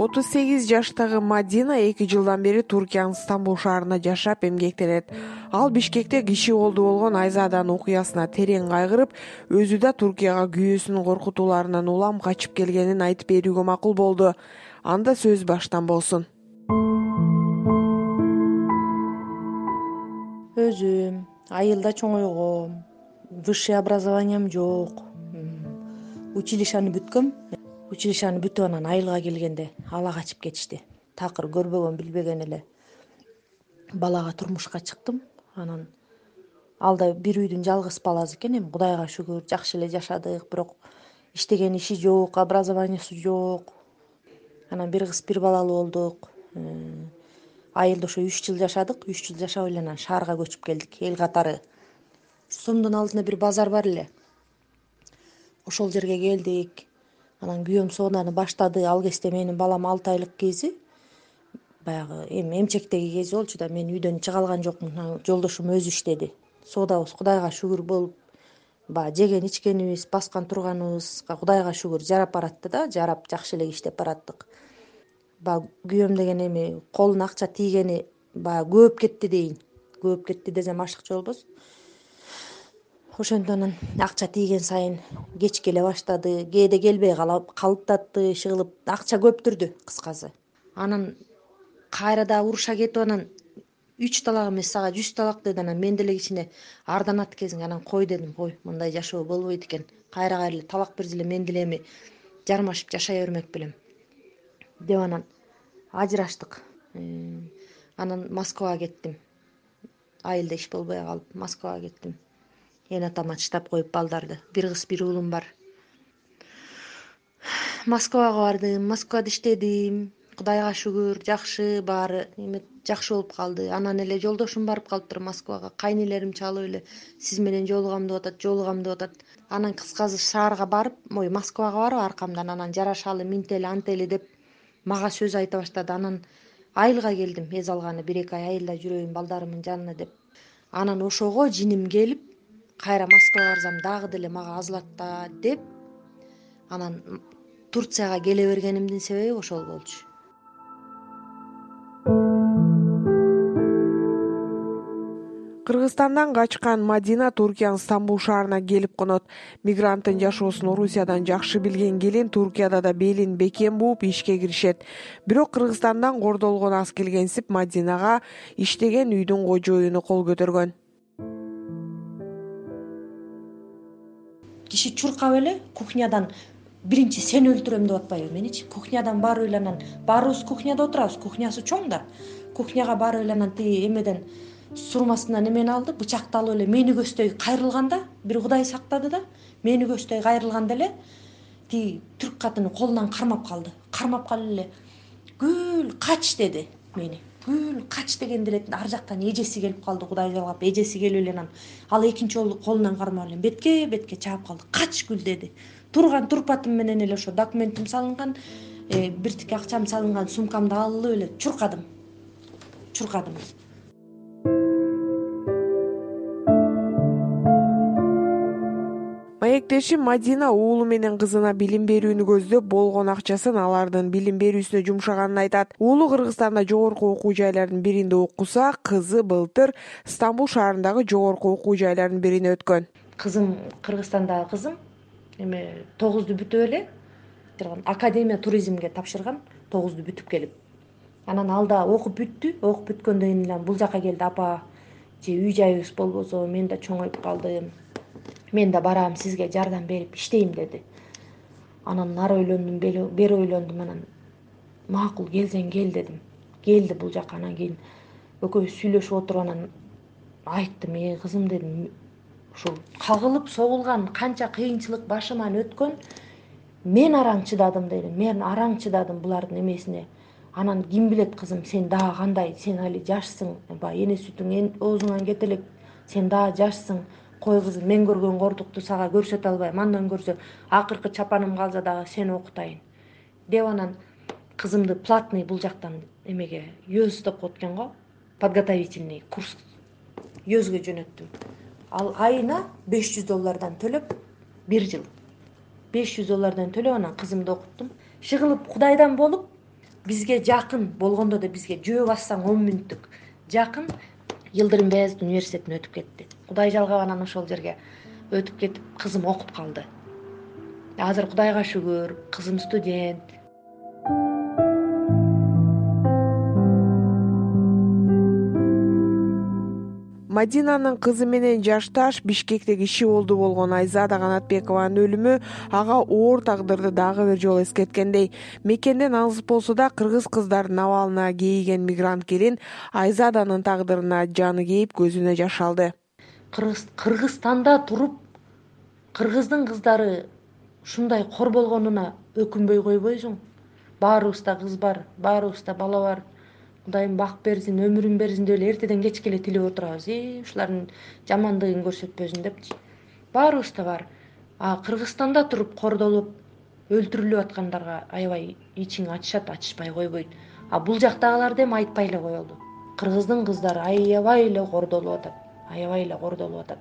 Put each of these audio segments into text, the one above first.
отуз сегиз жаштагы мадина эки жылдан бери туркиянын стамбул шаарында жашап эмгектенет ал бишкекте киши колду болгон айзаданын окуясына терең кайгырып өзү да туркияга күйөөсүнүн коркутууларынан улам качып келгенин айтып берүүгө макул болду. Анда сөз баштан болсун. Өзүм айылда чоңойгом высший образованием жок училищени бүткөм училищени бүтүп анан айылга келгенде ала качып кетишти. Такыр көрбөгөн билбеген эле балага турмушка чыктым. Анан ал да бир үйдүн жалгыз баласы экен эми кудайга шүгүр жакшы эле жашадык бирок иштеген иши жок образованиясы жок. Анан бир кыз бир балалуу болдук. Э, айылда ошо үч жыл жашадык. Үч жыл жашап эле анан шаарга көчүп келдик эл катары. Сомдун алдында бир базар бар эле. Ошол жерге келдик анан күйөөм сооданы баштады. Ал кезде менин балам алты айлык кези баягы эми эмчектеги кези болчу да мен үйдөн чыга алган жокмун жолдошум өзү иштеди. Соодабыз кудайга шүгүр болуп баягы жеген ичкенибиз баскан турганыбызга кудайга шүгүр жарап баратты да жарап жакшы эле иштеп бараттык. Баягы күйөөм деген эми колуна акча тийгени баягы көөп кетти дейин көөп кетти десем ашыкчу болбосун ошентип анан акча тийген сайын кеч келе баштады кээде келбей калыптатты иши кылып акча көптүрдү кыскасы. Анан кайра дагы уруша кетип анан үч талак эмес сага жүз талак деди анан мен деле кичине арданат кезиң анан кой дедим ой мындай жашоо болбойт экен кайра кайра эле талак берсе эле мен деле эми жармашып жашай бермек белем деп анан ажыраштык э, анан москвага кеттим. Айылда иш болбой калып москвага кеттим эне атам атыштап коюп балдарды. Бир кыз бир уулум бар. Москвага бардым москвада иштедим. Кудайга шүгүр жакшы баары эме жакшы болуп калды. Анан эле жолдошум барып калыптыр москвага. Кайнелерим чалып эле сиз менен жолугам деп атат жолугам деп атат. Анан кыскасы шаарга барып ой москвага барып аркамдан анан жарашалы минтели антели деп мага сөз айта баштады. Анан айылга келдим эс алганы бир эки ай айылда жүрөйүн балдарымдын жанына деп. Анан ошого жиним келип кайра москвага барсам дагы деле мага азылат да деп анан турцияга келе бергенимдин себеби ошол болчу. Кыргызстандан качкан мадина туркиянын стамбул шаарына келип конот. Мигранттын жашоосун орусиядан жакшы билген келин туркияда да белин бекем бууп ишке киришет. Бирок кыргызстандан кордолгон аз келгенсип мадинага иштеген үйдүн кожоюну кол көтөргөн киши чуркап эле кухнядан биринчи сени өлтүрөм деп атпайбы меничи кухнядан барып эле анан баарыбыз кухняда отурабыз кухнясы чоң да. Кухняга барып эле анан тиги эмеден сурмасынан эмени алды бычакты алып эле мени көздөй кайрылганда бир кудай сактады да мени көздөй кайрылганда эле тиги түрк катыны колунан кармап калды. Кармап калып эле көл кач деди мени көл кач дегенде эле ар жактан эжеси келип калды кудай жалгап эжеси келип эле анан. Ал экинчи колунан кармап эле бетке бетке чаап калды. Кач күл деди. Турган турпатым менен эле ошо документим салынган э, бир тике акчам салынган сумкамды алып эле чуркадым. Чуркадым мадина уулу менен кызына билим берүүнү көздөп болгон акчасын алардын билим берүүсүнө жумшаганын айтат. Уулу кыргызстанда жогорку окуу жайлардын биринде окуса кызы былтыр стамбул шаарындагы жогорку окуу жайлардын бирине өткөн. Кызым кыргызстандагы кызым эме тогузду бүтүп эле академия туризмге тапшырган тогузду бүтүп келип. Анан ал да окуп бүттү окуп бүткөндөн кийин бул жака келди апа же үй жайыбыз болбосо мен да чоңоюп калдым мен да барам сизге жардам берип иштейм деди. Анан нары ойлондум бери ойлондум анан макул келсең кел дедим. Келди бул жака анан кийин экөөбүз сүйлөшүп отуруп анан айттым эй кызым дедим. Ушул кагылып согулган канча кыйынчылык башыман өткөн мен араң чыдадым дедим. Мен араң чыдадым булардын эмесине. Анан ким билет кызым сен дагы кандай? Сен али жашсың. Баягы эне сүтүң оозуңан кете элек сен дагы жашсың кой кызым мен көргөн кордукту сага көрсөтө албайм андан көрсө акыркы чапаным калса дагы сени окутайын. Деп анан кызымды платный бул жактан эмеге юз деп коет экен го подготовительный курс юзгө жөнөттүм. Ал айына беш жүз доллардан төлөп бир жыл. Беш жүз доллардан төлөп анан кызымды окуттум. Иши кылып кудайдан болуп бизге жакын болгондо да бизге жөө бассаң он мүнөттүк. Жакын университетине өтүп кетти. Кудай жалгап анан ошол жерге өтүп кетип кызым окуп калды. Азыр кудайга шүгүр кызым студент мадинанын кызы менен жашташ бишкекте киши олду болгон айзада канатбекованын өлүмү ага оор тагдырды дагы бир жолу эскерткендей. Мекенден алыс болсо да кыргыз кыздарынын абалына кейиген мигрант келин айзаданын тагдырына жаны кейип көзүнө жаш алды. Кыргызстанда туруп кыргыздын кыздары ушундай кор болгонуна өкүнбөй койбойсуң. Баарыбызда кыз бар баарыбызда бала бар кудайым бак берсин өмүрүн берсин деп эле эртеден кечке эле тилеп отурабыз. И ушулардын жамандыгын көрсөтпөсүн депчи. Баарыбызда бар. А кыргызстанда туруп кордолуп өлтүрүлүп аткандарга аябай ичиң ачышат ачышпай койбойт. А бул жактагыларды эми айтпай эле коелу кыргыздын кыздары аябай эле кордолуп атат аябай эле кордолуп атат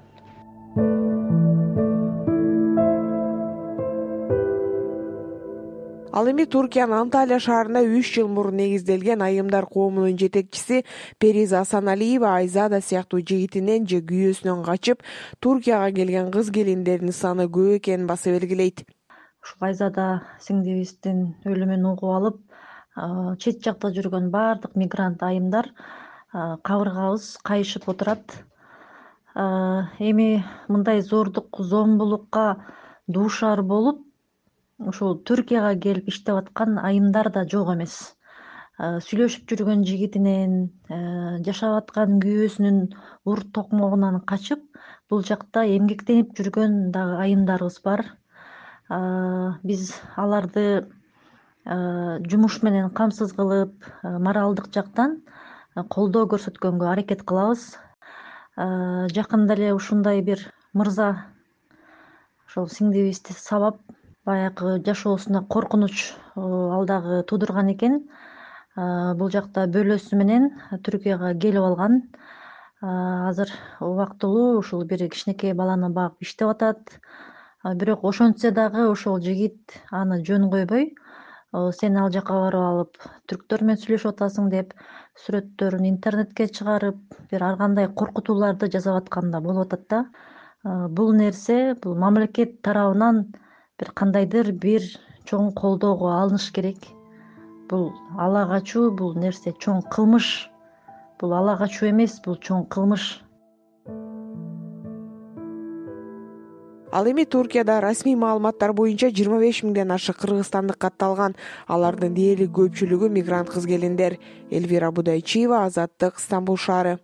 ал эми туркиянын анталия шаарында үч жыл мурун негизделген айымдар коомунун жетекчиси периза асаналиева айзада сыяктуу жигитинен же күйөөсүнөн качып туркияга келген кыз келиндердин саны көп экенин баса белгилейт. Ушул айзада сиңдибиздин өлүмүн угуп алып чет жакта жүргөн баардык мигрант айымдар кабыргабыз кайышып отурат. Эми мындай зордук зомбулукка дуушар болуп ушул туркияга келип иштеп аткан айымдар да жок эмес. Сүйлөшүп жүргөн жигитинен жашап аткан күйөөсүнүн урт токмогунан качып бул жакта эмгектенип жүргөн дагы айымдарыбыз бар. Биз аларды жумуш менен камсыз кылып моралдык жактан колдоо көрсөткөнгө аракет кылабыз. Жакында эле ушундай бир мырза ошол сиңдибизди сабап баягы жашоосуна коркунуч э, ал дагы туудурган экен бул жакта бөлөсү менен түркияга келип алган. Азыр убактылуу ушул бир кичинекей баланы багып иштеп атат. Бирок ошентсе дагы ошол жигит аны жөн койбой. Сен ал жака барып алып түрктөр менен сүйлөшүп атасың деп сүрөттөрүн интернетке чыгарып бир ар кандай коркутууларды жасап атканы да болуп атат да. Бул нерсе бул мамлекет тарабынан бир кандайдыр бир чоң колдоого алыныш керек. Бул ала качуу бул нерсе чоң кылмыш. Бул ала качуу эмес бул чоң кылмыш. Ал эми туркияда расмий маалыматтар боюнча жыйырма беш миңден ашык кыргызстандык катталган. Алардын дээрлик көпчүлүгү мигрант кыз келиндер. Эльвира будайчиева азаттык стамбул шаары